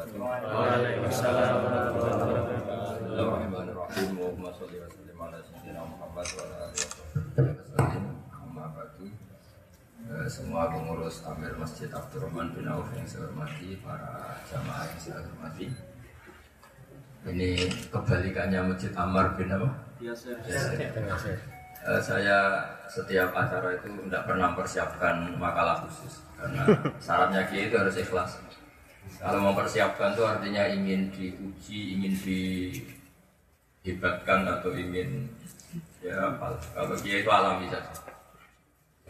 Waalaikumsalam Bismillahirrahmanirrahim. Allahumma sholli wa sallim ala sayyidina Muhammad wa ala alihi wasallam. Amma ba'du. Eh, Semua pengurus Amir Masjid Abdurrahman bin Auf yang saya hormati, para jamaah yang saya hormati. Ini kebalikannya Masjid Ammar bin apa? Yasir. Eh, saya setiap acara itu tidak pernah mempersiapkan makalah khusus karena syaratnya kiai itu harus ikhlas. Kalau mempersiapkan itu artinya ingin diuji, ingin dihebatkan atau ingin ya kalau kiai itu alami saja.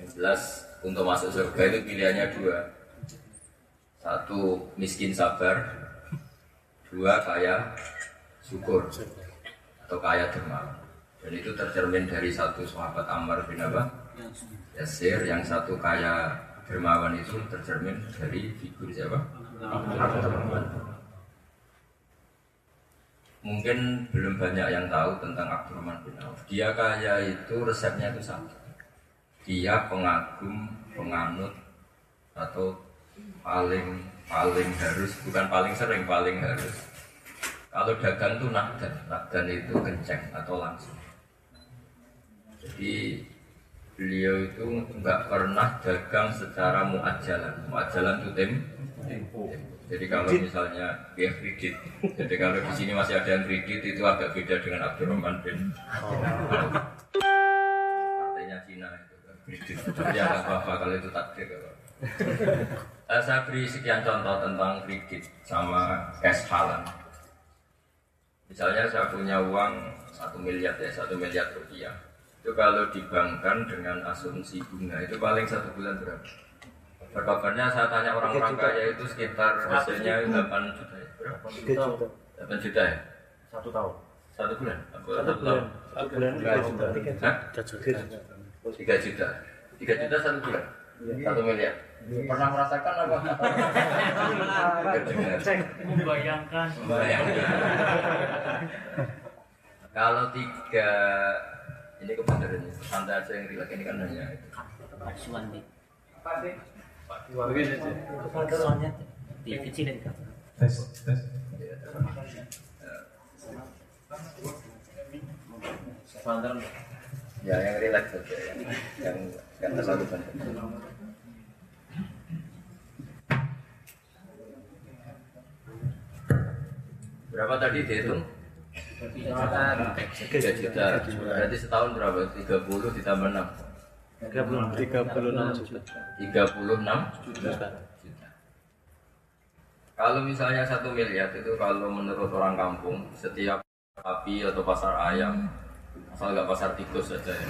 Yang jelas untuk masuk surga itu pilihannya dua. Satu miskin sabar, dua kaya syukur atau kaya dermawan. Dan itu tercermin dari satu sahabat Ammar bin apa? Yasir, yang satu kaya dermawan itu tercermin dari figur siapa? Mungkin belum banyak yang tahu tentang Abdurrahman bin Auf. Dia kaya itu resepnya itu satu. Dia pengagum, penganut atau paling paling harus bukan paling sering paling harus kalau dagang itu nakdan nakdan itu kenceng atau langsung jadi beliau itu nggak pernah dagang secara muajalan. Muajalan itu tem. Tempo. Jadi kalau misalnya ya kredit, jadi kalau di sini masih ada yang kredit itu agak beda dengan Abdurrahman bin. Partainya Cina itu kan kredit. Tapi ya nggak apa-apa kalau itu takdir. apa-apa. Eh, saya beri sekian contoh tentang kredit sama cash halan. Misalnya saya punya uang satu miliar ya, satu miliar rupiah. Itu kalau dibangkan dengan asumsi bunga itu paling satu bulan berapa? Berkabarnya saya tanya orang-orang kaya itu sekitar hasilnya 8 juta ya. Berapa? 3 juta 8 juta ya? satu tahun Satu bulan? Apa satu bulan satu bulan Tiga tiga juta Hah? tiga juta 3 juta. 3 juta satu bulan? Satu miliar. Pernah merasakan apa? cek membayangkan Bayangkan. Kalau tiga ini kebenaran ini santai aja yang rileks ini kan hanya itu. Suwandi begini sih soalnya dikecilin kan Ya yang rileks saja yang yang yang terlalu banyak. Berapa tadi dihitung? Tiga juta. Berarti setahun berapa? 30 ditambah 6 tiga puluh tiga puluh enam juta 36 juta. Kalau misalnya satu miliar itu kalau menurut orang kampung setiap sapi atau pasar ayam asal nggak pasar tikus saja ya.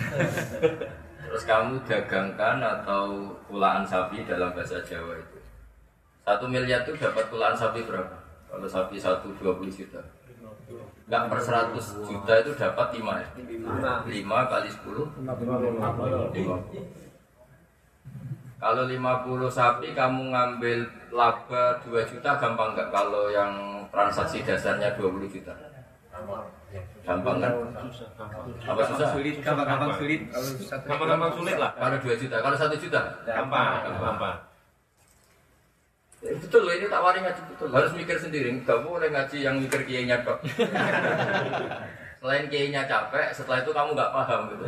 Terus kamu dagangkan atau pulaan sapi dalam bahasa Jawa itu satu miliar itu dapat pulaan sapi berapa? Kalau sapi satu 20 juta Nggak per 100 juta itu dapat 5 ya? 5 kali 10 Kalau 50 sapi kamu ngambil laba 2 juta gampang nggak kalau yang transaksi dasarnya 20 juta? Gampang kan? Apa susah? sulit gampang-gampang sulit gampang-gampang sulit lah Kalau 2 juta, kalau 1 juta? gampang gampang Ya, betul loh, ini tak wari ngaji betul. Harus mikir sendiri, nggak boleh ngaji yang mikir kiainya tok. Selain kiainya capek, setelah itu kamu nggak paham gitu.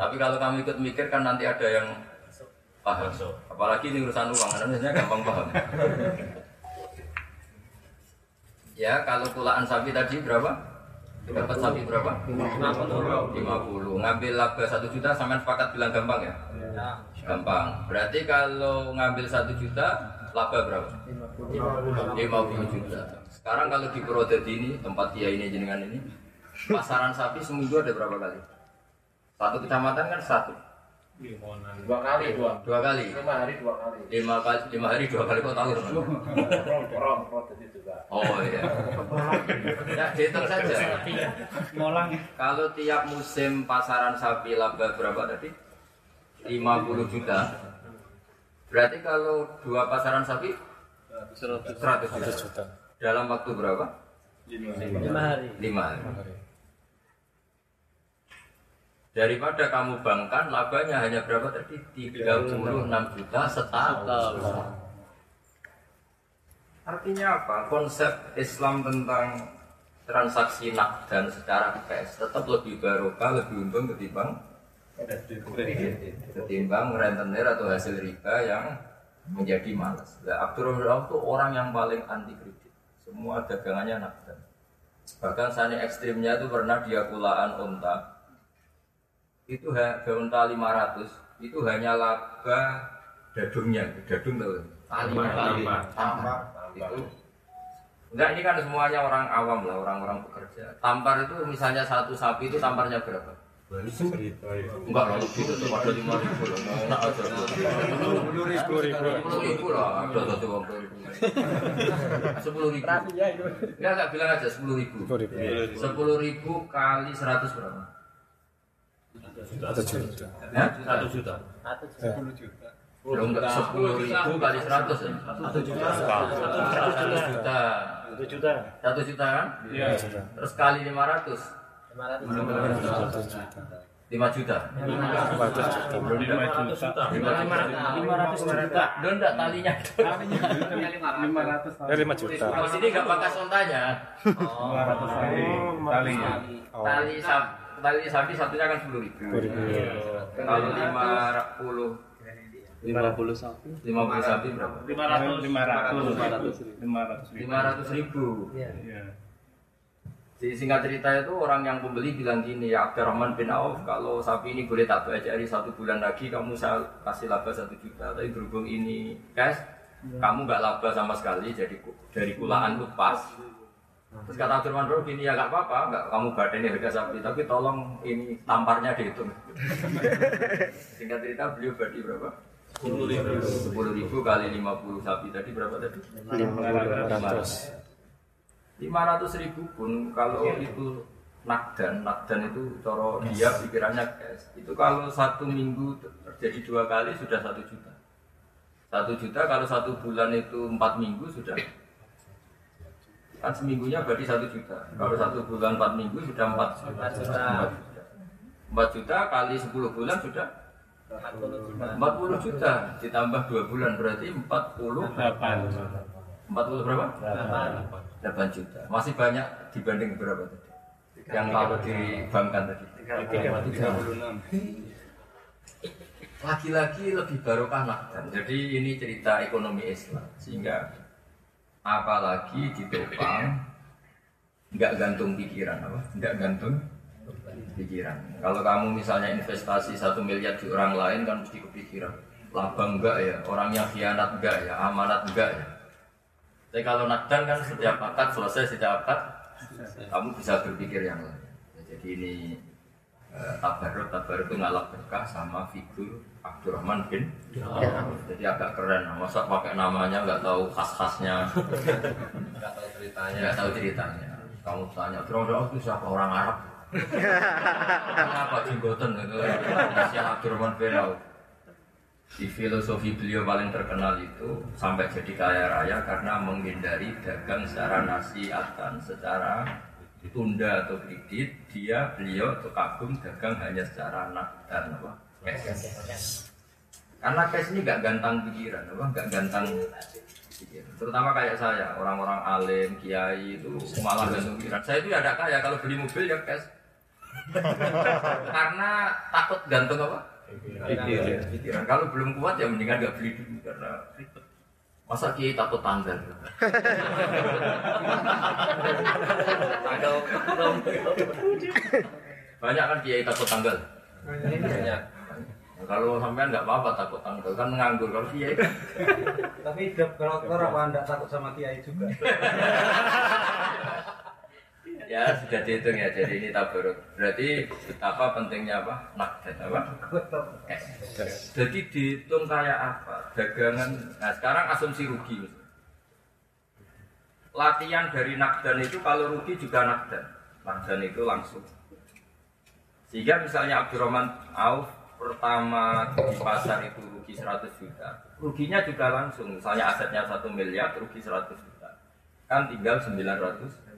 Tapi kalau kamu ikut mikir kan nanti ada yang paham. Apalagi ini urusan uang, karena biasanya gampang paham. Ya, kalau pulaan sapi tadi berapa? Dapat sapi berapa? 50. 50. Ngambil laba 1 juta sampai sepakat bilang gampang ya? Gampang. Berarti kalau ngambil 1 juta laba berapa? 50 juta. Sekarang kalau di Purwodadi ini tempat dia ini jenengan ini pasaran sapi seminggu ada berapa kali? Satu kecamatan kan satu. Dua kali, dua. Dua kali. Lima hari dua kali. Lima kali, lima hari dua kali kok tahu? Jadi juga. Oh iya. Ya dihitung saja. Molang. Kalau tiap musim pasaran sapi laba berapa tadi? 50 juta. Berarti kalau dua pasaran sapi 100 juta. Dalam waktu berapa? Lima hari. 5 hari. Daripada kamu bangkan labanya hanya berapa tadi? 36 juta setahun. Artinya apa? Konsep Islam tentang transaksi nakdan secara cash tetap lebih barokah, lebih untung ketimbang ketimbang rentenir atau hasil riba yang menjadi malas. Nah, Abdurrahman itu orang yang paling anti kredit. Semua dagangannya nakdan. Bahkan sani ekstrimnya itu pernah dia kulaan unta. Itu harga unta 500 itu hanya laba dadungnya, dadung tahu? Tali, tali, tampar. Itu Enggak, ini kan semuanya orang awam lah, orang-orang pekerja. Tampar itu misalnya satu sapi itu tamparnya berapa? Enggak lah, lebih itu pada lima ribu loh. Enak aja. Sepuluh ribu, sepuluh ribu lah. Ada satu uang sepuluh ribu. Enggak, enggak bilang aja sepuluh ribu. Sepuluh ribu kali seratus berapa? Satu juta. Ya? Satu juta. Satu juta. Sepuluh ribu kali seratus ya? Satu juta. Satu juta. Satu juta. Satu juta kan? Iya. Terus kali lima ratus. Lima ratus. Lima juta. Lima ratus juta. Lima ratus juta. Lo enggak talinya. Lima ratus. Ya lima juta. Kalau sini enggak pakai sontanya. Oh. Talinya. Tali sapi, tali sapi satunya kan sepuluh ribu. Kalau lima puluh Lima puluh sapi. lima puluh sapi berapa? Lima ratus. Lima ratus. Lima ratus. Lima ratus ribu. Iya. Di singkat cerita itu orang yang pembeli bilang gini ya Abdurrahman bin Auf kalau sapi ini boleh tak bajari satu bulan lagi kamu saya kasih laba satu juta tapi berhubung ini cash kamu nggak laba sama sekali jadi dari kulaan itu pas terus kata Abdurrahman bin Auf gini ya nggak apa-apa nggak kamu badani harga sapi tapi tolong ini tamparnya dihitung singkat cerita beliau bagi berapa? Sepuluh ribu. Sepuluh ribu kali lima puluh sapi tadi berapa tadi? Lima ratus. 500 ribu pun kalau iya, iya. itu nakdan, nakdan itu coro dia pikirannya cash. Itu kalau satu minggu terjadi dua kali sudah satu juta. Satu juta kalau satu bulan itu empat minggu sudah kan seminggunya berarti satu juta. Kalau satu bulan empat minggu sudah empat juta. Empat juta kali sepuluh bulan sudah empat puluh juta. Ditambah dua bulan berarti empat puluh. 40 berapa? 8. 8 juta. Masih banyak dibanding berapa tadi? Yang kalau dibangkan tadi. 36. Lagi-lagi lebih barokah kan nakdan. Jadi ini cerita ekonomi Islam. Sehingga apalagi ditopang nggak gantung pikiran apa? Nggak gantung pikiran. Kalau kamu misalnya investasi satu miliar di orang lain kan mesti kepikiran. Laba enggak ya, orangnya khianat enggak ya, amanat enggak ya. Tapi kalau nakdan kan setiap akad selesai setiap akad kamu bisa berpikir yang lain. Ya, jadi ini eh, tabarut tabarut itu ngalap berkah sama figur Abdurrahman bin. Jadi agak keren. Masa pakai namanya nggak tahu khas khasnya, nggak tahu ceritanya, nggak tahu ceritanya. Kamu tanya Abdurrahman itu siapa orang Arab? Kenapa jenggoten itu? Siapa Abdurrahman bin Auf? Di filosofi beliau paling terkenal itu sampai jadi kaya raya karena menghindari dagang secara nasiatan, secara tunda atau kredit. Dia beliau atau kagum dagang hanya secara nakdan apa? Cash. Karena cash ini gak gantang pikiran, apa? Gak gantang pikiran. Terutama kayak saya, orang-orang alim, kiai itu malah gantung pikiran. Saya itu ya ada kaya kalau beli mobil ya cash. karena takut gantung apa? Pikiran. pikiran. Kalau belum kuat ya mendingan nggak beli dulu karena ribet. Masa kiai takut tanggal? tanggal. Banyak kan kiai takut tanggal. Banyak. Nah, Kalau sampean nggak apa-apa takut tanggal kan nganggur kalau kiai Tapi kalau apa anda takut sama kiai juga? Ya sudah dihitung ya. Jadi ini tabaruk. Berarti betapa pentingnya apa? Nakdan apa? Cash. Jadi dihitung kayak apa? Dagangan. Nah sekarang asumsi rugi. Latihan dari nakdan itu kalau rugi juga nakdan. Nakdan itu langsung. Sehingga misalnya Abdurrahman Auf pertama di pasar itu rugi 100 juta. Ruginya juga langsung. Misalnya asetnya 1 miliar, rugi 100 juta. Kan tinggal 900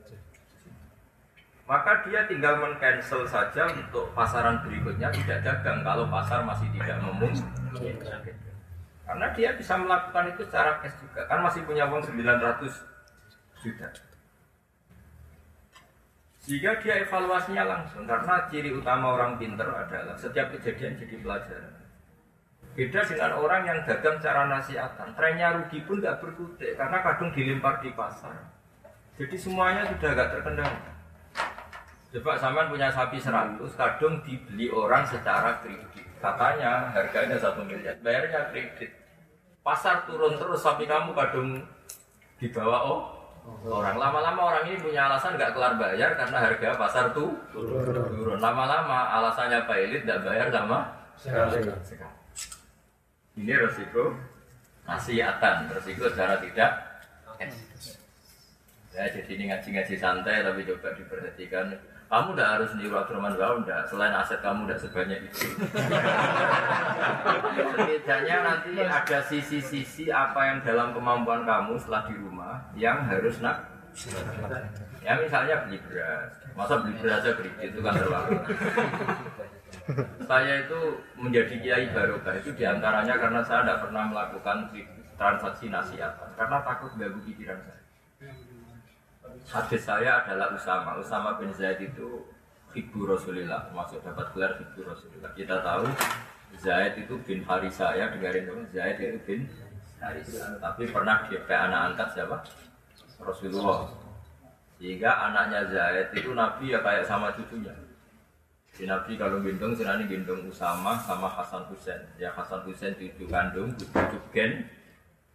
maka dia tinggal men-cancel saja untuk pasaran berikutnya tidak dagang kalau pasar masih tidak memungkinkan. Karena dia bisa melakukan itu secara cash juga, kan masih punya uang 900 juta. Jika dia evaluasinya langsung, karena ciri utama orang pinter adalah setiap kejadian jadi pelajaran. Beda dengan orang yang dagang cara nasihatan, trennya rugi pun nggak berkutik karena kadung dilempar di pasar. Jadi semuanya sudah agak terkendali. Coba zaman punya sapi 100, kadung dibeli orang secara kredit. Katanya harganya satu miliar, bayarnya kredit. Pasar turun terus, sapi kamu kadung dibawa oh orang. Lama-lama orang ini punya alasan nggak kelar bayar karena harga pasar tuh turun. Lama-lama alasannya Pak Elit nggak bayar sama sekali. Ini resiko nasiatan, resiko secara tidak Ya, jadi ini ngaji-ngaji santai tapi coba diperhatikan. Kamu udah harus niru Abdurrahman Wahab enggak selain aset kamu udah sebanyak itu. Setidaknya nanti ada sisi-sisi apa yang dalam kemampuan kamu setelah di rumah yang harus nak ya misalnya beli beras. Masa beli beras aja kredit itu kan terlalu. Saya itu menjadi kiai barokah. Itu di antaranya karena saya tidak pernah melakukan transaksi nasihat. Karena takut ganggu pikiran saya hadis saya adalah Usama. Usama bin Zaid itu ibu Rasulullah, termasuk dapat gelar ibu Rasulullah. Kita tahu Zaid itu bin Harisa ya dengarin dong. Zaid itu bin Harisa. Tapi pernah dia kayak anak angkat siapa? Rasulullah. Sehingga anaknya Zaid itu Nabi ya kayak sama cucunya. Si Nabi kalau gendong, senani gendong Usama sama Hasan Husain. Ya Hasan Husain cucu kandung, cucu gen.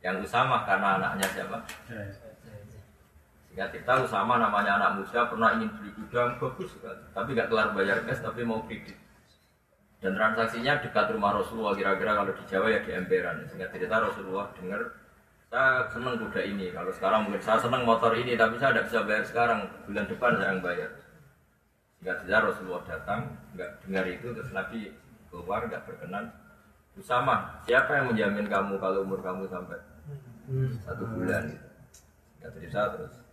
Yang Usama karena anaknya siapa? Ya kita sama namanya anak muda pernah ingin beli gudang bagus sekali, tapi nggak kelar bayar gas tapi mau kredit. Dan transaksinya dekat rumah Rasulullah kira-kira kalau di Jawa ya di emperan. Sehingga cerita Rasulullah dengar saya senang kuda ini. Kalau sekarang mungkin saya senang motor ini, tapi saya tidak bisa bayar sekarang. Bulan depan saya yang bayar. Sehingga cerita Rasulullah datang, nggak dengar itu terus Nabi keluar nggak berkenan. Usama, siapa yang menjamin kamu kalau umur kamu sampai satu bulan? Nggak cerita terus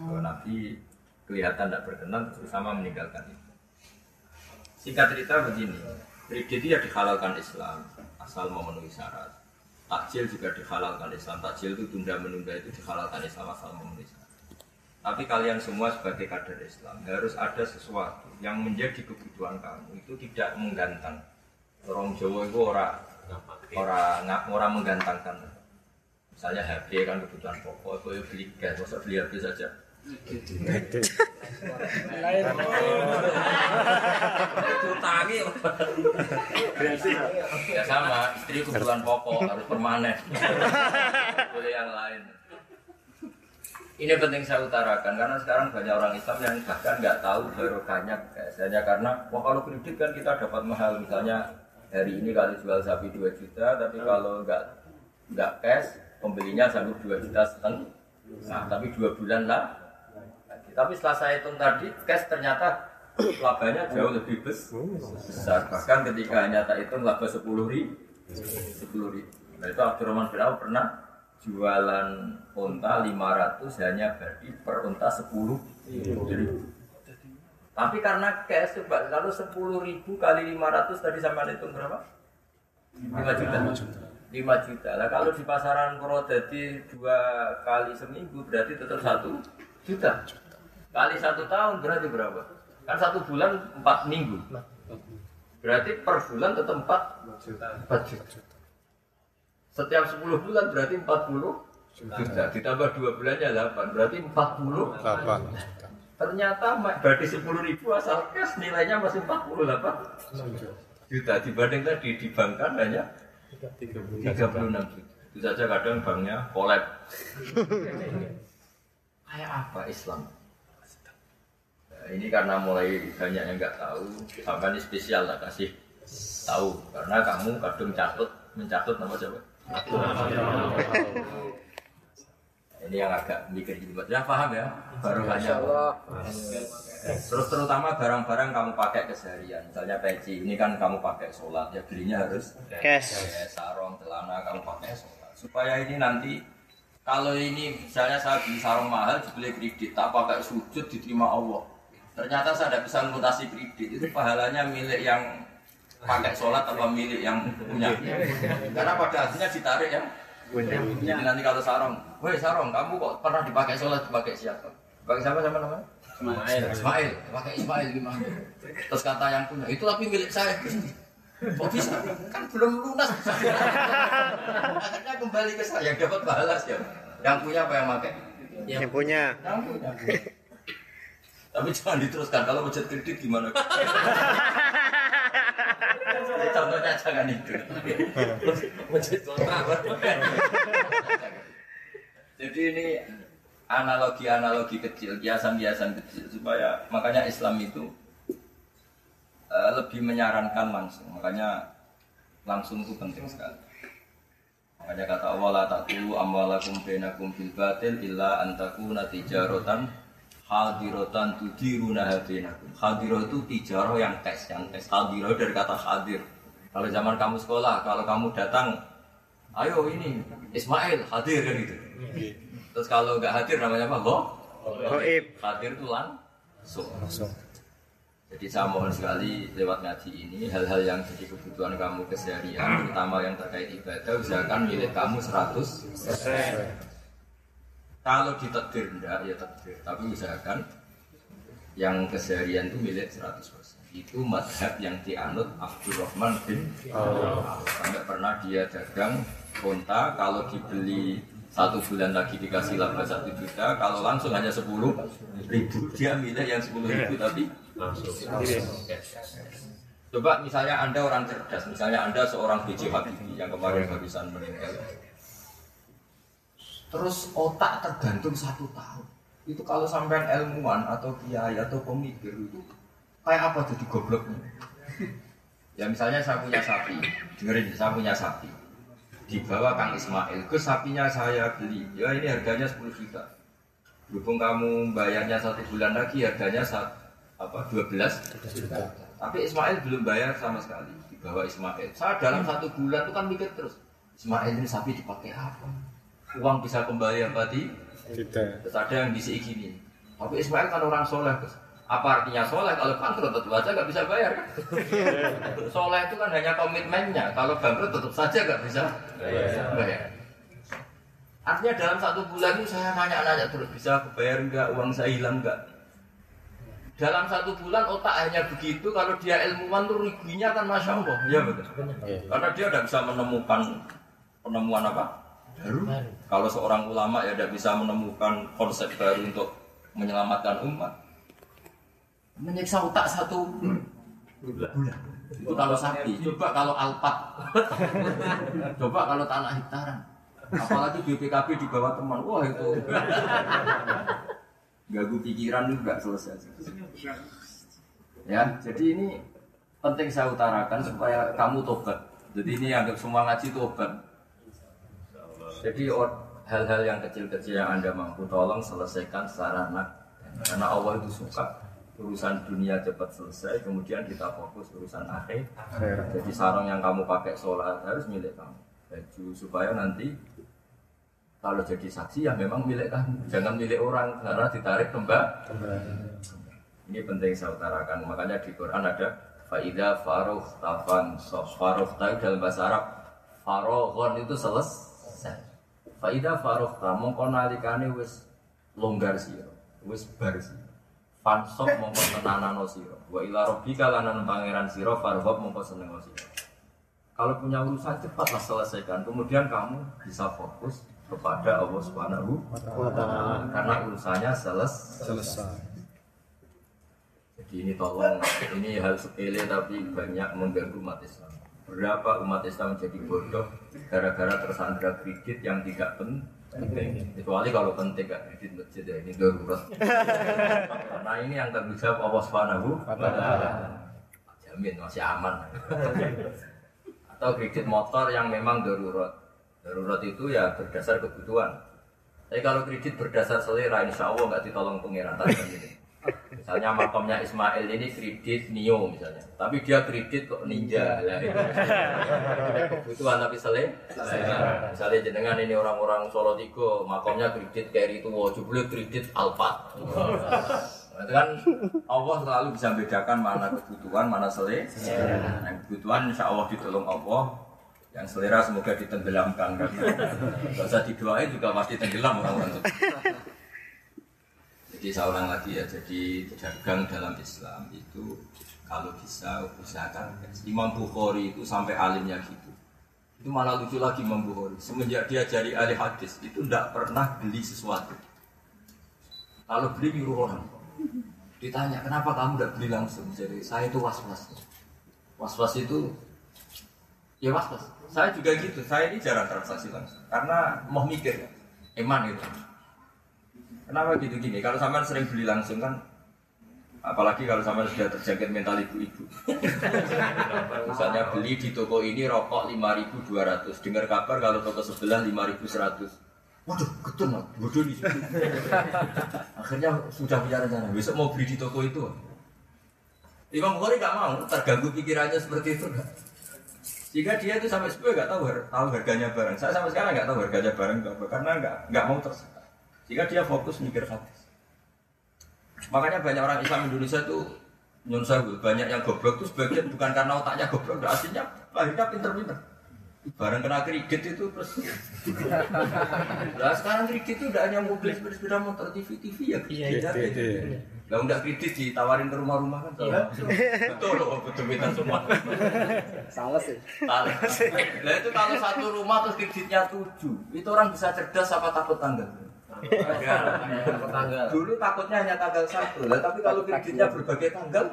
kalau Nabi kelihatan tidak berkenan terus sama meninggalkan itu. Singkat cerita begini, kredit ya dihalalkan Islam asal memenuhi syarat. Takjil juga dihalalkan Islam. Takjil itu tunda menunda itu dihalalkan Islam asal memenuhi syarat. Tapi kalian semua sebagai kader Islam harus ada sesuatu yang menjadi kebutuhan kamu itu tidak menggantang. Orang Jawa itu orang orang orang menggantangkan. Misalnya HP kan kebutuhan pokok, itu beli gas, masa beli HP saja. Lain. Utangi. Ya sama, istri kebutuhan pokok harus permanen. Boleh yang lain. Ini penting saya utarakan karena sekarang banyak orang Islam yang bahkan nggak tahu barokahnya biasanya karena wah kalau kredit kan kita dapat mahal misalnya hari ini kalau jual sapi 2 juta tapi kalau nggak nggak cash pembelinya sanggup 2 juta setengah nah tapi dua bulan lah tapi setelah saya hitung tadi cash ternyata labanya jauh lebih besar bahkan ketika hanya tak hitung laba sepuluh ribu sepuluh ribu nah itu Abdurrahman bin Auf pernah jualan unta 500 hanya bagi per unta 10 ribu. Tapi karena cash coba kalau 10 ribu kali 500 tadi sama hitung berapa? 5 juta. 5 juta. Lah kalau di pasaran Purwodadi dua kali seminggu berarti tetap satu juta. Kali satu tahun berarti berapa? Kan satu bulan empat minggu. Berarti per bulan tetap empat juta. 4 juta. Setiap 10 bulan berarti 40 juta. Ditambah 2 bulannya 8. Berarti 40 Ternyata berarti 10 ribu asal cash nilainya masih 48 juta. Dibanding tadi di bank kan hanya 36 juta. Itu saja kadang banknya kolab. Kayak apa Islam? Ini karena mulai banyak yang nggak tahu, sampai ini spesial lah kasih tahu karena kamu kadung catut mencatut nama siapa? Ini yang agak mikir gitu, ya paham ya? Baru hanya Terus terutama barang-barang kamu pakai keseharian, misalnya peci, ini kan kamu pakai sholat, ya belinya harus Cash. sarung, celana kamu pakai sholat. Supaya ini nanti kalau ini misalnya saya beli sarung mahal dibeli kredit, tak pakai sujud diterima Allah. Ternyata saya tidak bisa mutasi kredit, itu pahalanya milik yang pakai sholat atau milik yang punya. Karena pada akhirnya ditarik ya. Jadi nanti kalau sarung, woi sarung, kamu kok pernah dipakai sholat dipakai siapa? Dipakai siapa sama namanya? Ismail. Ismail, pakai Ismail gimana? Terus kata yang punya, itu tapi milik saya. Kok bisa? Kan belum lunas. Akhirnya kembali ke saya, yang dapat pahala siapa? Yang punya apa yang pakai? Yang punya. Yang punya. Tapi jangan diteruskan, kalau budget kredit gimana? Contohnya jangan itu. Budget kontrak. Jadi ini analogi-analogi kecil, kiasan-kiasan kecil supaya makanya Islam itu eh, lebih menyarankan langsung. Makanya langsung itu penting sekali. Makanya kata Allah la taqulu amwalakum bainakum bil batil illa an takuna tijaratan hadirotan tudiruna bainakum. Hadirah itu tijarah yang tes, yang tes. Hadirah dari kata hadir. Kalau zaman kamu sekolah, kalau kamu datang, ayo ini Ismail hadir kan gitu. Terus kalau nggak hadir namanya apa? Ho? Goib. Hadir itu langsung. Jadi saya mohon sekali lewat ngaji ini hal-hal yang jadi kebutuhan kamu keseharian, terutama yang terkait ibadah, usahakan milik kamu 100 Kalau ditakdir enggak, ya takdir. Tapi usahakan yang keseharian itu milik 100 Itu madhab yang dianut Abdurrahman bin Auf. Sampai pernah dia dagang konta, kalau dibeli satu bulan lagi dikasih laba satu juta, kalau langsung hanya sepuluh ribu, dia milik yang sepuluh ribu tapi Coba misalnya Anda orang cerdas, misalnya Anda seorang BJ Habibie yang kemarin barusan meninggal. Terus otak tergantung satu tahun. Itu kalau sampean ilmuwan atau kiai atau pemikir itu kayak apa jadi gobloknya? Ya misalnya saya punya sapi, dengerin saya punya sapi. Dibawa Kang Ismail, ke sapinya saya beli, ya ini harganya 10 juta. Berhubung kamu bayarnya satu bulan lagi harganya satu, apa 12 juta. Tapi Ismail belum bayar sama sekali. Dibawa Ismail. Saya dalam satu bulan itu kan mikir terus. Ismail ini sapi dipakai apa? Uang bisa kembali apa di? Tidak. Terus ada yang bisa gini. Tapi Ismail kan orang soleh. Gus. Apa artinya soleh? Kalau bangkrut tentu saja nggak bisa bayar. kan? soleh itu kan hanya komitmennya. Kalau bangkrut tetap saja nggak bisa bayar. Artinya dalam satu bulan itu saya nanya-nanya terus bisa kebayar nggak uang saya hilang nggak? Dalam satu bulan otak hanya begitu. Kalau dia ilmuwan tuh ruginya kan masya Allah, ya betul. Karena dia tidak bisa menemukan penemuan apa baru. Kalau seorang ulama ya tidak bisa menemukan konsep baru untuk menyelamatkan umat. Menyiksa otak satu bulan. Itu kalau sapi. Coba kalau alpat. Coba kalau tanah hektaran. Apalagi BPKB di bawah teman. Wah itu. Ganggu pikiran nggak selesai. Ya, jadi ini penting saya utarakan supaya kamu tobat. Jadi ini anggap semua ngaji tobat. Jadi or- hal-hal yang kecil-kecil yang anda mampu tolong selesaikan secara nak. Karena Allah itu suka urusan dunia cepat selesai, kemudian kita fokus urusan akhir. Jadi sarung yang kamu pakai sholat harus milik kamu. Baju supaya nanti kalau jadi saksi ya memang milik kamu, jangan milik orang karena ditarik tembak. Ini penting saya utarakan. Makanya di Quran ada faida faruh tafan sof faruh tahu dalam bahasa Arab farohon itu selesai. Faida faruh tamu konalikane wis longgar siro, wis bar siro. Fansop mongko tenanano siro. Wa ila rabbika lanan pangeran siro farhob mongko seneng siro. Kalau punya urusan cepatlah selesaikan. Kemudian kamu bisa fokus kepada Allah Subhanahu wa taala karena urusannya selesai. Selesai. Jadi ini tolong, ini hal sepele tapi banyak mengganggu umat Islam. Berapa umat Islam menjadi bodoh gara-gara tersandra kredit yang tidak pen- penting. Kecuali kalau penting gak kredit masjid ya ini darurat. Karena ini yang tanggung jawab Allah Subhanahu. Jamin masih aman. Atau kredit motor yang memang darurat. Darurat itu ya berdasar kebutuhan. Tapi kalau kredit berdasar selera, insya Allah nggak ditolong pengiran. Misalnya makamnya Ismail ini kredit Nio misalnya, tapi dia kredit kok Ninja. Lah, itu kebutuhan tapi selera. Misalnya jenengan ini orang-orang Solo Tigo, makamnya kredit Carry itu, jubli kredit Alphard. Nah, itu kan Allah selalu bisa bedakan mana kebutuhan, mana selera. Yang kebutuhan insya Allah ditolong Allah, yang selera semoga ditenggelamkan karena usah didoain juga pasti tenggelam orang-orang itu. Jadi saya ulang lagi ya, jadi dagang dalam Islam itu kalau bisa usahakan Imam Bukhari itu sampai alimnya gitu. Itu malah lucu lagi Imam Bukhari. Semenjak dia jadi ahli hadis itu tidak pernah beli sesuatu. Kalau beli nyuruh orang. Ditanya kenapa kamu tidak beli langsung? Jadi saya itu was-was. Was-was itu ya was-was. Saya juga gitu. Saya ini jarang transaksi langsung karena mau mikir, eman gitu. Kenapa gitu gini? Kalau sampean sering beli langsung kan apalagi kalau sampean sudah terjangkit mental ibu-ibu. Misalnya beli di toko ini rokok 5.200, dengar kabar kalau toko sebelah 5.100. Waduh, ketun lah, bodoh situ. Akhirnya sudah punya rencana, besok mau beli di toko itu. Imam Bukhari gak mau, terganggu pikirannya seperti itu. Jika dia itu sampai sebuah nggak tahu, tahu harganya barang. Saya sampai sekarang nggak tahu harganya barang berapa karena nggak nggak mau tersesat. Jika dia fokus mikir hadis. Makanya banyak orang Islam Indonesia itu nyun sewu, banyak yang goblok itu sebagian bukan karena otaknya goblok, enggak, aslinya lahirnya pinter-pinter. Barang kena kredit itu terus. Nah sekarang kredit itu udah hanya mobil sepeda motor TV TV ya kredit. Lah enggak kredit ditawarin ke rumah-rumah kan. Betul loh, betul betul semua. Salah sih. Tarik. Lah itu kalau satu rumah terus kreditnya tujuh, itu orang bisa cerdas apa takut tanggal? Tetangga. Dulu takutnya hanya tanggal satu, lah tapi kalau kreditnya berbagai tanggal,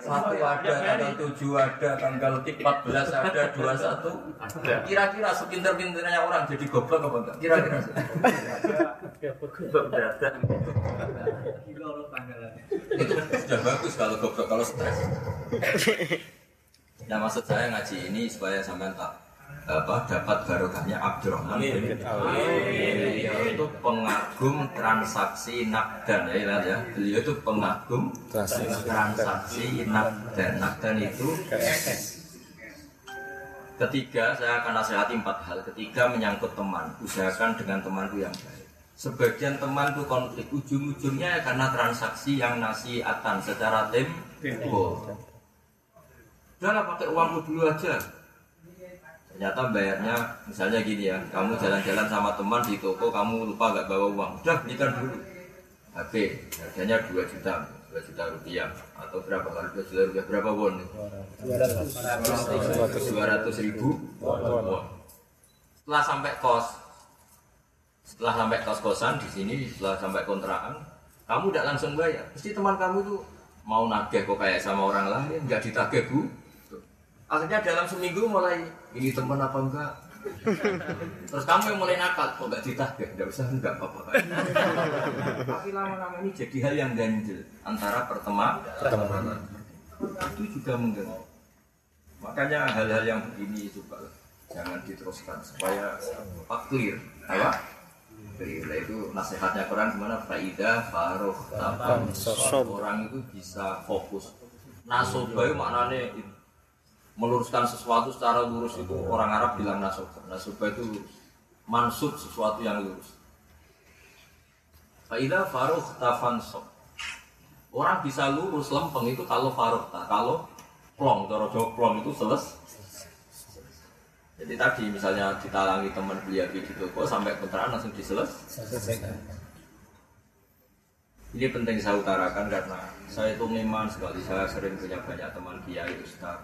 satu ada, tanggal tujuh ada, tanggal empat belas ada, dua satu. Kira-kira sepinter-pinternya orang jadi goblok apa enggak? Kira-kira. Itu sudah bagus kalau goblok, kalau stres. Nah maksud saya ngaji ini supaya sampean tak apa dapat barokahnya Abdurrahman bin Beliau itu pengagum transaksi nakdan ya ya. Beliau itu pengagum transaksi nakdan. Nakdan itu Ketiga, saya akan nasihati empat hal. Ketiga, menyangkut teman. Usahakan dengan temanku yang baik. Sebagian teman itu konflik. Ujung-ujungnya karena transaksi yang nasiatan secara tempo. Udahlah pakai uangmu dulu aja. Ternyata bayarnya misalnya gini ya, kamu jalan-jalan sama teman di toko, kamu lupa nggak bawa uang, udah belikan dulu. HP harganya 2 juta, 2 juta rupiah atau berapa kali 2 juta rupiah berapa won? 200 ribu won. Setelah sampai kos, setelah sampai kos-kosan di sini, setelah sampai kontrakan, kamu tidak langsung bayar. Pasti teman kamu itu mau nagih kok kayak sama orang lain, nggak ditagih bu. Akhirnya dalam seminggu mulai ini teman apa enggak? Terus kamu yang mulai nakal, kok enggak ditagih? Enggak usah, enggak apa-apa. Tapi lama-lama ini jadi hal yang ganjil antara pertemanan. Itu juga mengganggu. Makanya hal-hal yang begini coba jangan diteruskan supaya apa clear, apa? Clear. Nah, itu nasihatnya Quran gimana? Faida faroh orang itu bisa fokus. Nasoba itu maknanya meluruskan sesuatu secara lurus itu orang Arab bilang nasoba. Nasoba itu lurus. Mansub sesuatu yang lurus. Faida faruh tafansob. Orang bisa lurus lempeng itu kalau faruh kalau plong, cara plong itu seles. Jadi tadi misalnya ditalangi teman beli api di toko sampai kontrakan langsung diseles. Ini penting saya utarakan karena saya itu memang sekali saya sering punya banyak teman kiai ustaz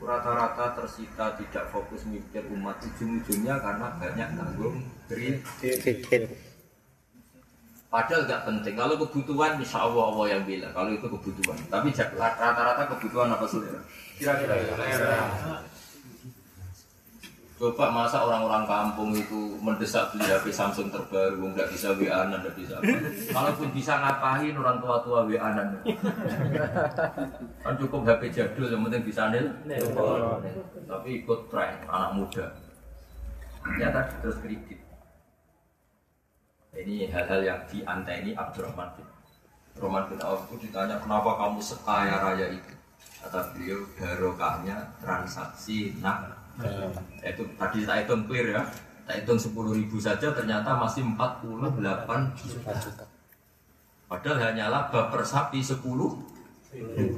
rata-rata tersita tidak fokus mikir umat ujung-ujungnya karena banyak tanggung kredit. Padahal nggak penting. Kalau kebutuhan, insya Allah Allah yang bilang. Kalau itu kebutuhan. Tapi rata-rata kebutuhan apa saudara? Kira-kira. Coba masa orang-orang kampung itu mendesak beli HP Samsung terbaru, nggak bisa WA, nggak bisa. Kalaupun bisa ngapain orang tua-tua WA Kan cukup HP jadul, yang penting bisa nil. Tapi ikut tren anak muda. Ternyata terus kredit. Ini hal-hal yang dianteni Abdurrahman bin Roman bin Auf itu ditanya kenapa kamu sekaya raya itu kata beliau barokahnya transaksi nak itu tadi saya hitung clear ya. Saya hitung 10 ribu saja ternyata masih 48 juta. Padahal hanyalah baper sapi 10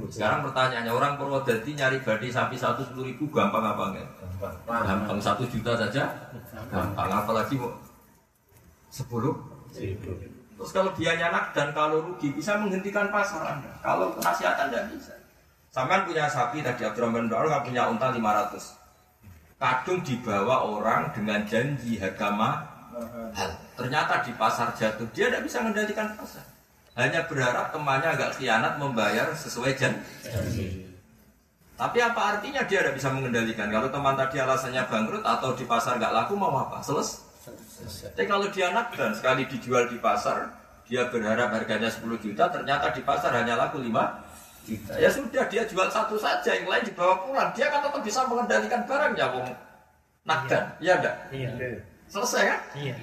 sekarang pertanyaannya orang Purwodadi nyari badi sapi satu sepuluh ribu gampang apa enggak? Gampang. Satu juta saja, gampang. Apalagi mau sepuluh? Terus kalau dia nyanak dan kalau rugi bisa menghentikan pasar Anda. Kalau penasihat Anda bisa. Sampai punya sapi tadi Abdurrahman Auf nggak punya unta 500. Kadung dibawa orang dengan janji harga mahal. Ternyata di pasar jatuh dia tidak bisa mengendalikan pasar. Hanya berharap temannya agak khianat membayar sesuai janji. Tapi apa artinya dia tidak bisa mengendalikan? Kalau teman tadi alasannya bangkrut atau di pasar nggak laku mau apa? Selesai. Tapi kalau dia dan sekali dijual di pasar, dia berharap harganya 10 juta, ternyata di pasar hanya laku 5 juta. Ya sudah, dia jual satu saja, yang lain dibawa pulang. Dia kan tetap bisa mengendalikan barangnya, wong nakdan. Iya enggak? Iya. Selesai kan? Iya.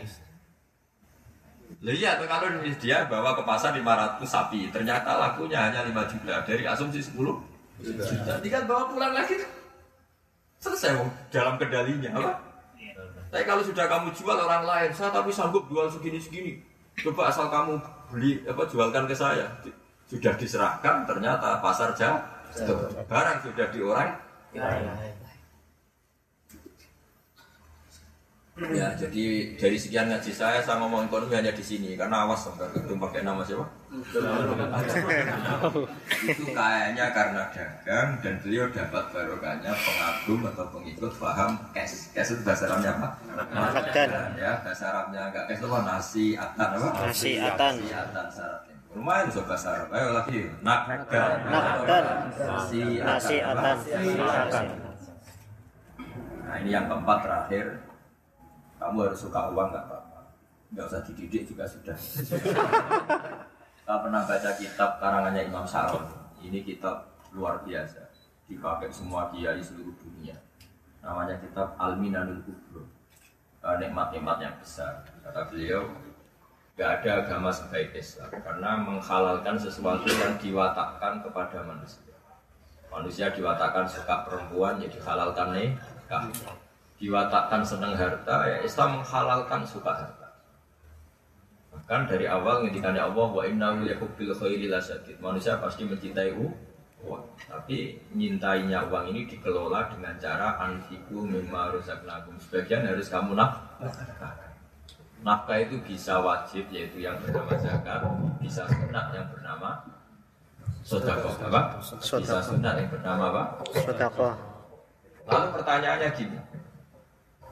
Lah iya, kalau dia bawa ke pasar 500 sapi, ternyata lakunya hanya 5 juta. Dari asumsi 10 juta, tinggal bawa pulang lagi. Selesai, wong. dalam kendalinya, apa? Tapi kalau sudah kamu jual orang lain, saya tapi sanggup jual segini-segini. Coba asal kamu beli apa jualkan ke saya. Sudah diserahkan, ternyata pasar jatuh. Barang sudah di orang. Ya, jadi dari sekian ngaji saya, saya ngomong ekonomi hanya di sini karena awas sampai gedung pakai nama siapa? itu kayaknya karena dagang dan beliau dapat barokahnya pengagum atau pengikut paham cash. Cash itu bahasa Arabnya apa? Nakdan. Ya, bahasa Arabnya enggak cash itu apa? Nasi atan apa? Nasi atan. Nasi atan syaratnya. Lumayan bahasa Arab. Ayo lagi. Nakdan. Nakdan. Nasi Nasi atan. Nasi Nah ini yang keempat terakhir. Kamu harus suka uang nggak apa-apa. Nggak usah dididik juga sudah. Saya pernah baca kitab karangannya Imam Syaron ini kitab luar biasa. Dipakai semua kiai seluruh dunia. Namanya kitab Al-Minanul Kubro. Eh, nikmat-nikmat yang besar. Kata beliau Gak ada agama sebaik Islam karena menghalalkan sesuatu yang diwatakkan kepada manusia. Manusia diwatakkan suka perempuan, ya dihalalkan nikah. Diwatakkan senang harta, ya Islam menghalalkan suka harta. Bahkan dari awal ngendikannya Allah wa innahu yakubbil khairi lasadid. Manusia pasti mencintai uang. Tapi nyintainya uang ini dikelola dengan cara anfiku mimma rozaqnakum. Sebagian harus kamu nafkahkan. Nafkah itu bisa wajib yaitu yang bernama zakat, bisa sunat yang bernama sodakoh apa? Bisa sunat yang bernama apa? Sodakoh. Lalu pertanyaannya gini,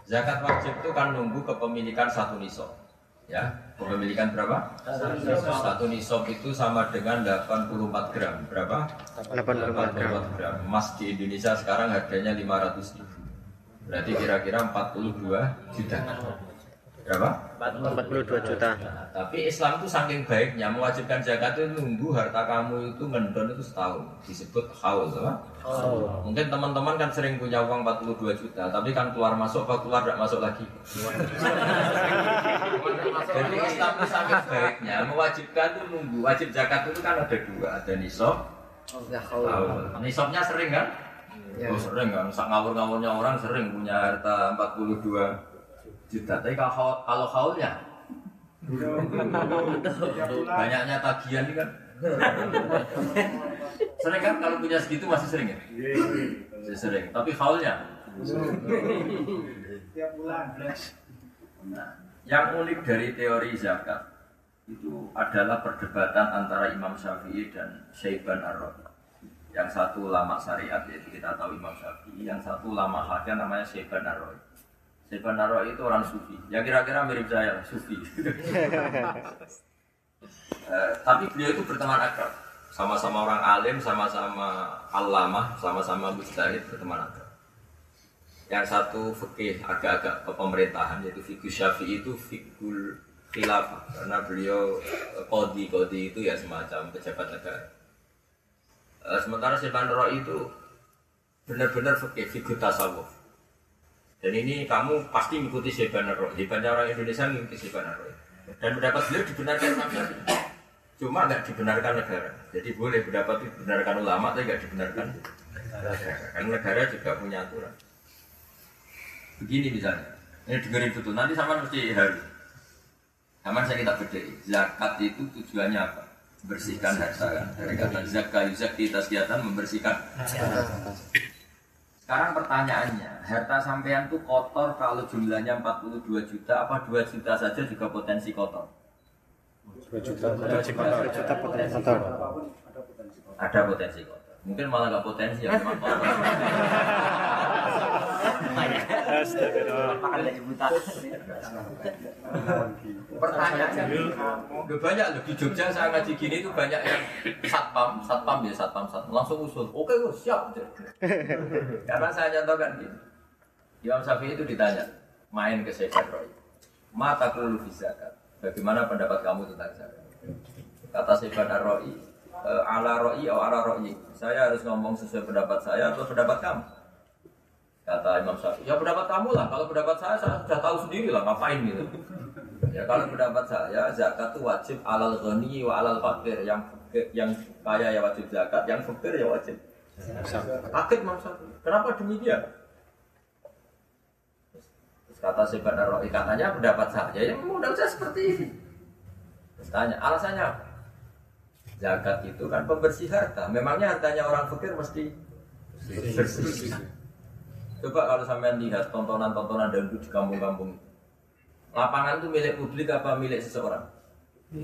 zakat wajib itu kan nunggu kepemilikan satu nisab, ya kepemilikan berapa? Satu nisab itu sama dengan 84 gram, berapa? 84 gram. gram. Emas di Indonesia sekarang harganya 500 ribu, berarti kira-kira 42 juta. Berapa? 42 juta. Nah, tapi Islam itu saking baiknya mewajibkan zakat itu nunggu harta kamu itu ngendon itu setahun disebut haul apa? Mungkin teman-teman kan sering punya uang 42 juta tapi kan keluar masuk apa keluar tidak masuk lagi. Jadi Islam itu saking baiknya mewajibkan itu nunggu wajib zakat itu kan ada dua ada nisab haul. Nisabnya sering kan? Oh, sering kan, sak ngawur-ngawurnya orang sering punya harta 42 juta. Tapi kalau kalau haulnya banyaknya tagihan ini kan. sering kan kalau punya segitu masih sering ya? Masih sering. Tapi haulnya Nah, yang unik dari teori zakat itu adalah perdebatan antara Imam Syafi'i dan Syaiban ar Yang satu ulama syariat yaitu kita tahu Imam Syafi'i, yang satu ulama hadis namanya Syaiban ar Syaiban ar itu orang sufi. Ya kira-kira mirip saya, sufi. Eh, tapi beliau itu berteman akrab. Sama-sama orang alim, sama-sama alamah, sama-sama mujtahid berteman akrab. Yang satu fikih agak-agak pemerintahan yaitu fikih Syafi'i itu fikul khilafah karena beliau eh, kodi kodi itu ya semacam pejabat negara. Eh, sementara Syekh Roy itu benar-benar fikih fikih tasawuf. Dan ini kamu pasti mengikuti Syekh Roy. Hebatnya orang Indonesia mengikuti Syekh Roy. Dan pendapat beliau dibenarkan sampai cuma nggak dibenarkan negara. Jadi boleh pendapat itu dibenarkan ulama, tapi nggak dibenarkan negara. Karena negara juga punya aturan. Begini misalnya, ini dengerin betul. Nanti sama mesti harus. Sama saya kita bedai. Zakat itu tujuannya apa? Bersihkan harta kan. Dari kata zakat, yuzaki, tasgiatan membersihkan. Sekarang pertanyaannya, harta sampean itu kotor kalau jumlahnya 42 juta, apa 2 juta saja juga potensi kotor? Juta potensi kotor. Ada potensi kotor. Mungkin malah nggak potensi ya, cuma kotor. Pertanyaannya, udah banyak loh di Jogja saya ngaji gini itu banyak yang satpam, satpam ya satpam, satpam langsung usul. Oke, gue siap. Karena saya contohkan gini. Imam Syafi'i itu ditanya, main ke Syekh Roy. Mata kulu zakat. Bagaimana pendapat kamu tentang zakat? Kata Syekh Roy, e, ala Roy atau ala Roy. Saya harus ngomong sesuai pendapat saya atau pendapat kamu? Kata Imam Syafi'i, ya pendapat kamu lah. Kalau pendapat saya, saya sudah tahu sendiri lah, ngapain gitu. Ya kalau pendapat saya, zakat itu wajib alal ghani wa alal fakir. Yang yang kaya ya wajib zakat, yang fakir ya wajib. Kaget Imam Syafi'i. Kenapa demikian? Terus kata Syekh Roy, katanya pendapat saya, ya mudah saya seperti ini. Terus tanya, alasannya? Zakat itu kan pembersih harta. Memangnya hartanya orang fakir mesti bersih. Coba kalau sampean lihat tontonan-tontonan dangdut di kampung-kampung. Lapangan itu milik publik apa milik seseorang?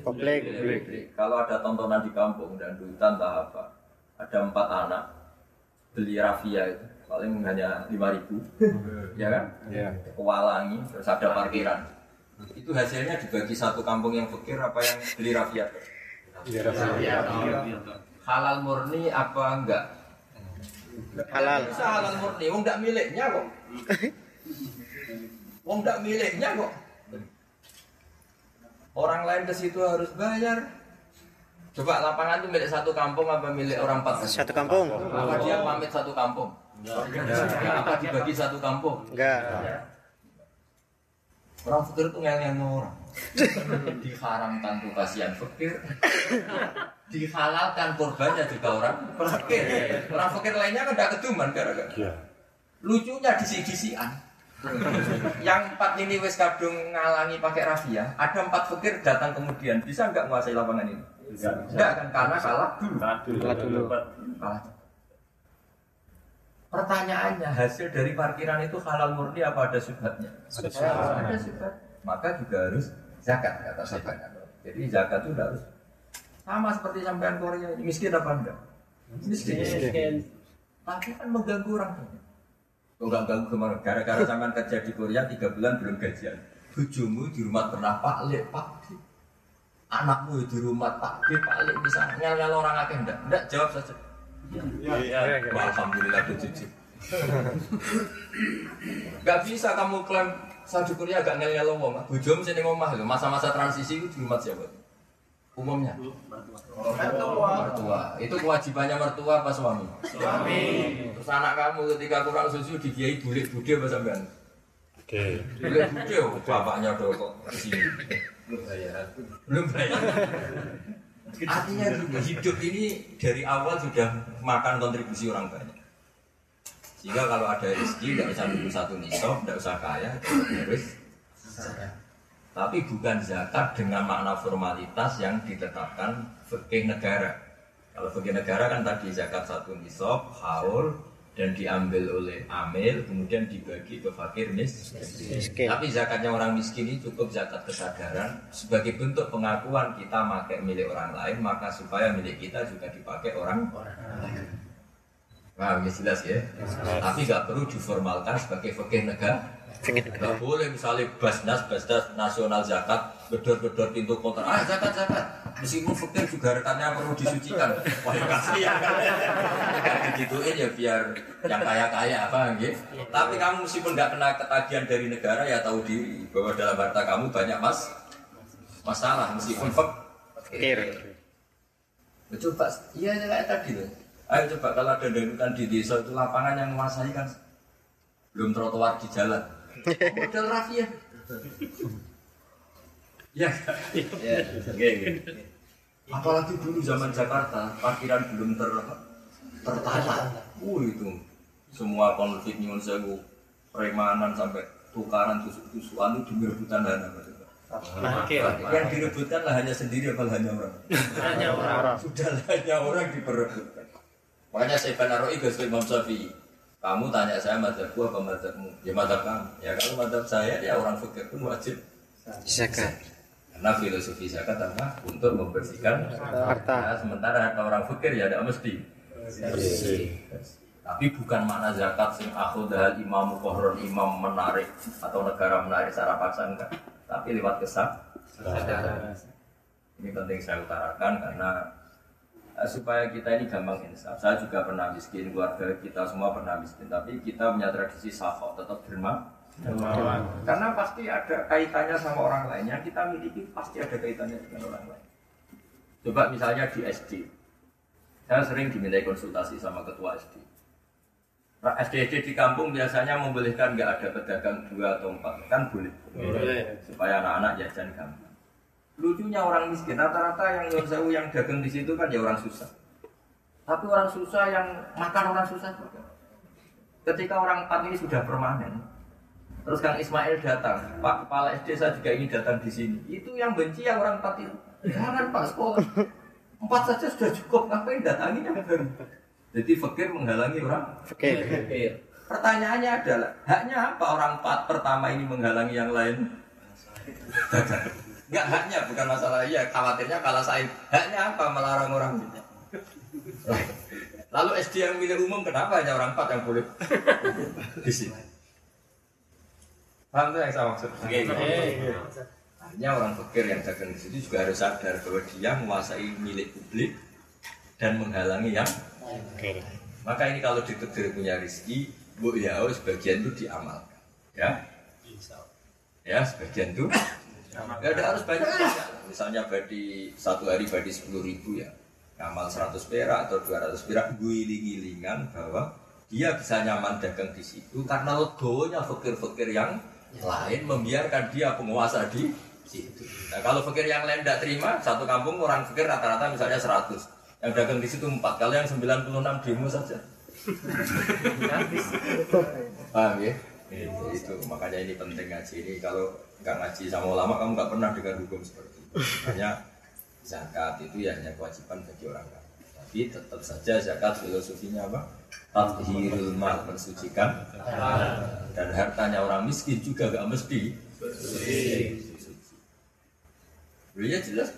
Publik. Milik publik. Kalau ada tontonan di kampung dangdutan entah apa, ada empat anak beli rafia itu paling hanya lima ribu, ya kan? Kewalangi, terus ada parkiran. Itu hasilnya dibagi satu kampung yang fakir apa yang beli rafia? Halal murni apa enggak? Halal. Bisa halal murni, wong enggak miliknya kok. Wong enggak miliknya kok. Orang lain ke situ harus bayar. Coba lapangan itu milik satu kampung apa milik orang empat? Satu kampung? Apa dia pamit satu kampung? Apa dibagi satu kampung? Enggak. Orang fakir itu ngel orang. Diharamkan tuh kasihan fakir. Dihalalkan korbannya juga orang fakir. Orang fakir lainnya kan tidak keduman gara-gara. Lucunya disi-disian. Yang empat ini wes kadung ngalangi pakai rafia, ada empat fakir datang kemudian bisa nggak menguasai lapangan ini? Enggak kan karena kalah dulu. Kalah dulu. Kalah. Pertanyaannya hasil dari parkiran itu halal murni apa ada subhatnya? Ada subhat. Maka juga harus zakat kata saya. Jadi zakat itu harus sama seperti sampean Korea ini miskin apa enggak? Miskin. Tapi kan mengganggu orang banyak. Kok enggak ganggu ke mana? Gara-gara sampean kerja di Korea tiga bulan belum gajian. Bujumu di rumah pernah pak lek pak. Anakmu di rumah pak Dik, pak lek bisa ngel orang akeh enggak? Enggak jawab saja. Wah, Alhamdulillah jujur. Gak bisa kamu klaim saya di Korea gak ngel-ngel wong. Bojomu sini ngomah lho. Masa-masa transisi itu di rumah siapa? Umumnya mertua. Itu kewajibannya mertua apa suami? Suami. Terus anak kamu ketika kurang susu digiai bulik bude apa sampean? Oke. Bulik bude, oh, bapaknya udah kok di sini. Belum bayar. Belum bayar. Artinya hidup ini dari awal sudah makan kontribusi orang banyak. Sehingga kalau ada rezeki tidak usah nunggu satu nisab, tidak usah kaya, harus Tapi bukan zakat dengan makna formalitas yang ditetapkan fikih negara. Kalau fikih negara kan tadi zakat satu nisab, haul, dan diambil oleh amil, kemudian dibagi ke fakir mis- Miskin. Tapi zakatnya orang miskin ini cukup zakat kesadaran sebagai bentuk pengakuan kita pakai milik orang lain, maka supaya milik kita juga dipakai orang lain. Nah, ini jelas ya. Tapi nggak perlu diformalkan sebagai fikih negara. Nggak boleh misalnya basnas, basnas nasional zakat, gedor-gedor pintu kota. Ah zakat zakat. Meskipun fakir juga rekannya perlu disucikan. Wah, kasihan kan. Digituin ya biar yang kaya-kaya apa gitu. Tapi kamu meskipun nggak kena ketagihan dari negara ya tahu diri bahwa dalam harta kamu banyak mas masalah meskipun fakir. Kir. Coba, iya ya, kayak tadi loh. Ayo coba kalau ada dangdutan di desa itu lapangan yang menguasai kan belum trotoar di jalan. Model rafia. Ya, ya, oke, oke. Apalagi dulu zaman Jakarta, parkiran belum ter tertata. Uh itu semua konflik nyuwun sewu, premanan sampai tukaran tusuk-tusukan itu demi rebutan dana. Parkir. Yang direbutkan lah hanya sendiri apa hanya orang? Hanya orang. Sudah hanya orang diperebutkan. Makanya saya penaro itu Imam Syafi'i. Kamu tanya saya madhabku apa madhabmu? Ya madhab kamu. Ya kalau madhab saya ya orang fikir pun wajib. Zakat. Karena filosofi zakat apa? Untuk membersihkan Harta. Nah, sementara harta orang fikir ya tidak mesti. Tapi bukan makna zakat sing akhudhal imam kohron imam menarik atau negara menarik secara paksa enggak. Tapi lewat kesah. Ini penting saya utarakan karena supaya kita ini gampang insaf. Saya juga pernah miskin, keluarga kita semua pernah miskin. Tapi kita punya tradisi safok, tetap derma. Karena pasti ada kaitannya sama orang lain. Yang kita miliki pasti ada kaitannya dengan orang lain. Coba misalnya di SD. Saya sering dimintai konsultasi sama ketua SD. Nah, SD-SD di kampung biasanya membolehkan nggak ada pedagang dua atau empat, kan boleh. Supaya anak-anak jajan gampang. Lucunya orang miskin, rata-rata yang nyuwun sewu yang dagang di situ kan ya orang susah. Tapi orang susah yang makan orang susah juga. Ketika orang empat ini sudah permanen, terus Kang Ismail datang, Pak Kepala SD saya juga ingin datang di sini. Itu yang benci yang orang empat itu. Jangan Pak sekolah. Empat saja sudah cukup, ngapain datangi yang baru? Jadi fakir menghalangi orang Kir. Pertanyaannya adalah, haknya apa orang empat pertama ini menghalangi yang lain? Enggak haknya, bukan masalah iya, khawatirnya kalah saing. Haknya apa melarang orang? Lalu SD yang milih umum kenapa hanya orang empat yang boleh di sini? Paham tuh yang saya maksud? Hanya orang fakir yang dagang di situ juga harus sadar bahwa dia menguasai milik publik dan menghalangi yang Kir. maka ini kalau ditegir punya rezeki, bu ya oh, sebagian itu diamalkan, ya. Ya sebagian itu. Ya ada harus banyak. Misalnya badi satu hari badi sepuluh ribu ya, amal 100 perak atau 200 perak, guling-gilingan bahwa dia bisa nyaman dagang di situ karena legonya fakir-fakir yang lain membiarkan dia penguasa di situ. Nah kalau fakir yang lain tidak terima, satu kampung orang fakir rata-rata misalnya 100 yang dagang di situ empat kalau yang 96 demo saja. Paham ya? Itu, itu. Makanya ini penting ngaji ini. Kalau nggak ngaji sama ulama kamu nggak pernah dengar hukum seperti itu. Makanya zakat itu ya hanya kewajiban bagi orang kaya tapi tetap saja zakat filosofinya apa? Tathirul mal mensucikan. Dan hartanya orang miskin juga nggak mesti. Loh, ya jelas.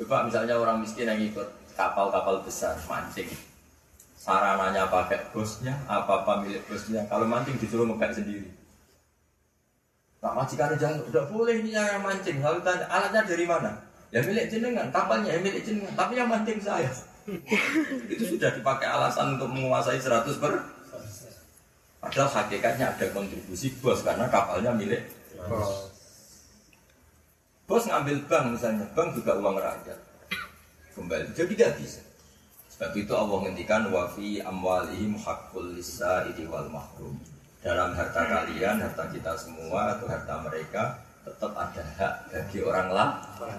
Coba misalnya orang miskin yang ikut kapal-kapal besar mancing. Sarananya pakai bosnya apa apa milik bosnya. Kalau mancing disuruh ngepak sendiri Nah, majikan jangan udah boleh ini yang mancing. Lalu tanya alatnya dari mana? Ya milik jenengan, kapalnya ya milik jenengan. Tapi yang mancing saya. itu sudah dipakai alasan untuk menguasai 100 per. Padahal hakikatnya ada kontribusi bos karena kapalnya milik bos ngambil bank misalnya, bank juga uang rakyat kembali. Jadi tidak bisa. Sebab itu Allah ngendikan wafi amwalihim hakul lisa wal mahrum. Dalam harta kalian, harta kita semua atau harta mereka tetap ada hak bagi orang lain.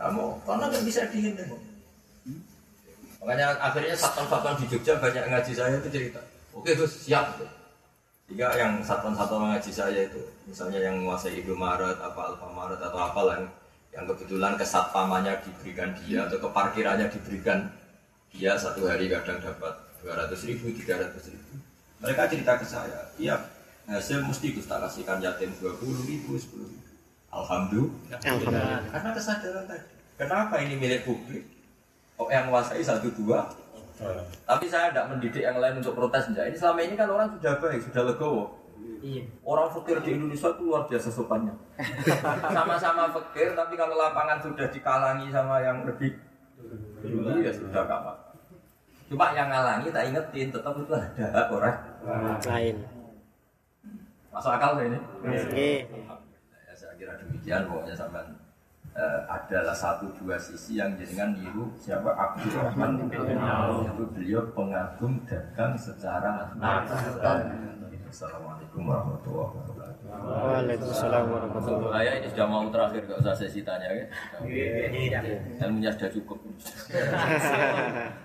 Kamu karena nggak bisa dihindari. Makanya akhirnya satpam-satpam di Jogja banyak ngaji saya itu cerita. Oke Gus siap. Jika yang satpam-satpam ngaji saya itu, misalnya yang menguasai Indomaret, apa Alfamaret atau apalah yang kebetulan kesatpamannya diberikan dia atau keparkirannya diberikan dia satu hari kadang dapat 200 ribu, 300 ribu. Mereka cerita ke saya, iya hasil mesti tak kasihkan yatim 20 ribu, 10 ribu. Alhamdulillah. Alhamdulillah. Karena kesadaran tadi. Kenapa ini milik publik? Oh yang menguasai satu dua. Tapi saya tidak mendidik yang lain untuk protes enggak. Ini selama ini kan orang sudah baik, sudah legowo. Orang fakir di Indonesia itu luar biasa sopannya. Sama-sama fakir, tapi kalau lapangan sudah dikalangi sama yang lebih dulu ya sudah gak apa. Cuma yang ngalangi tak ingetin, tetap itu ada hak orang. Lain. Masuk akal ini? Oke. Ya, saya kira demikian pokoknya sama eh, adalah satu dua sisi yang jenengan niru siapa Abdurrahman bin Auf itu beliau pengagum dagang secara natural. Assalamualaikum warahmatullahi wabarakatuh. Waalaikumsalam warahmatullahi Saya ini sudah mau terakhir, gak usah sesi tanya ya. Ilmunya sudah cukup.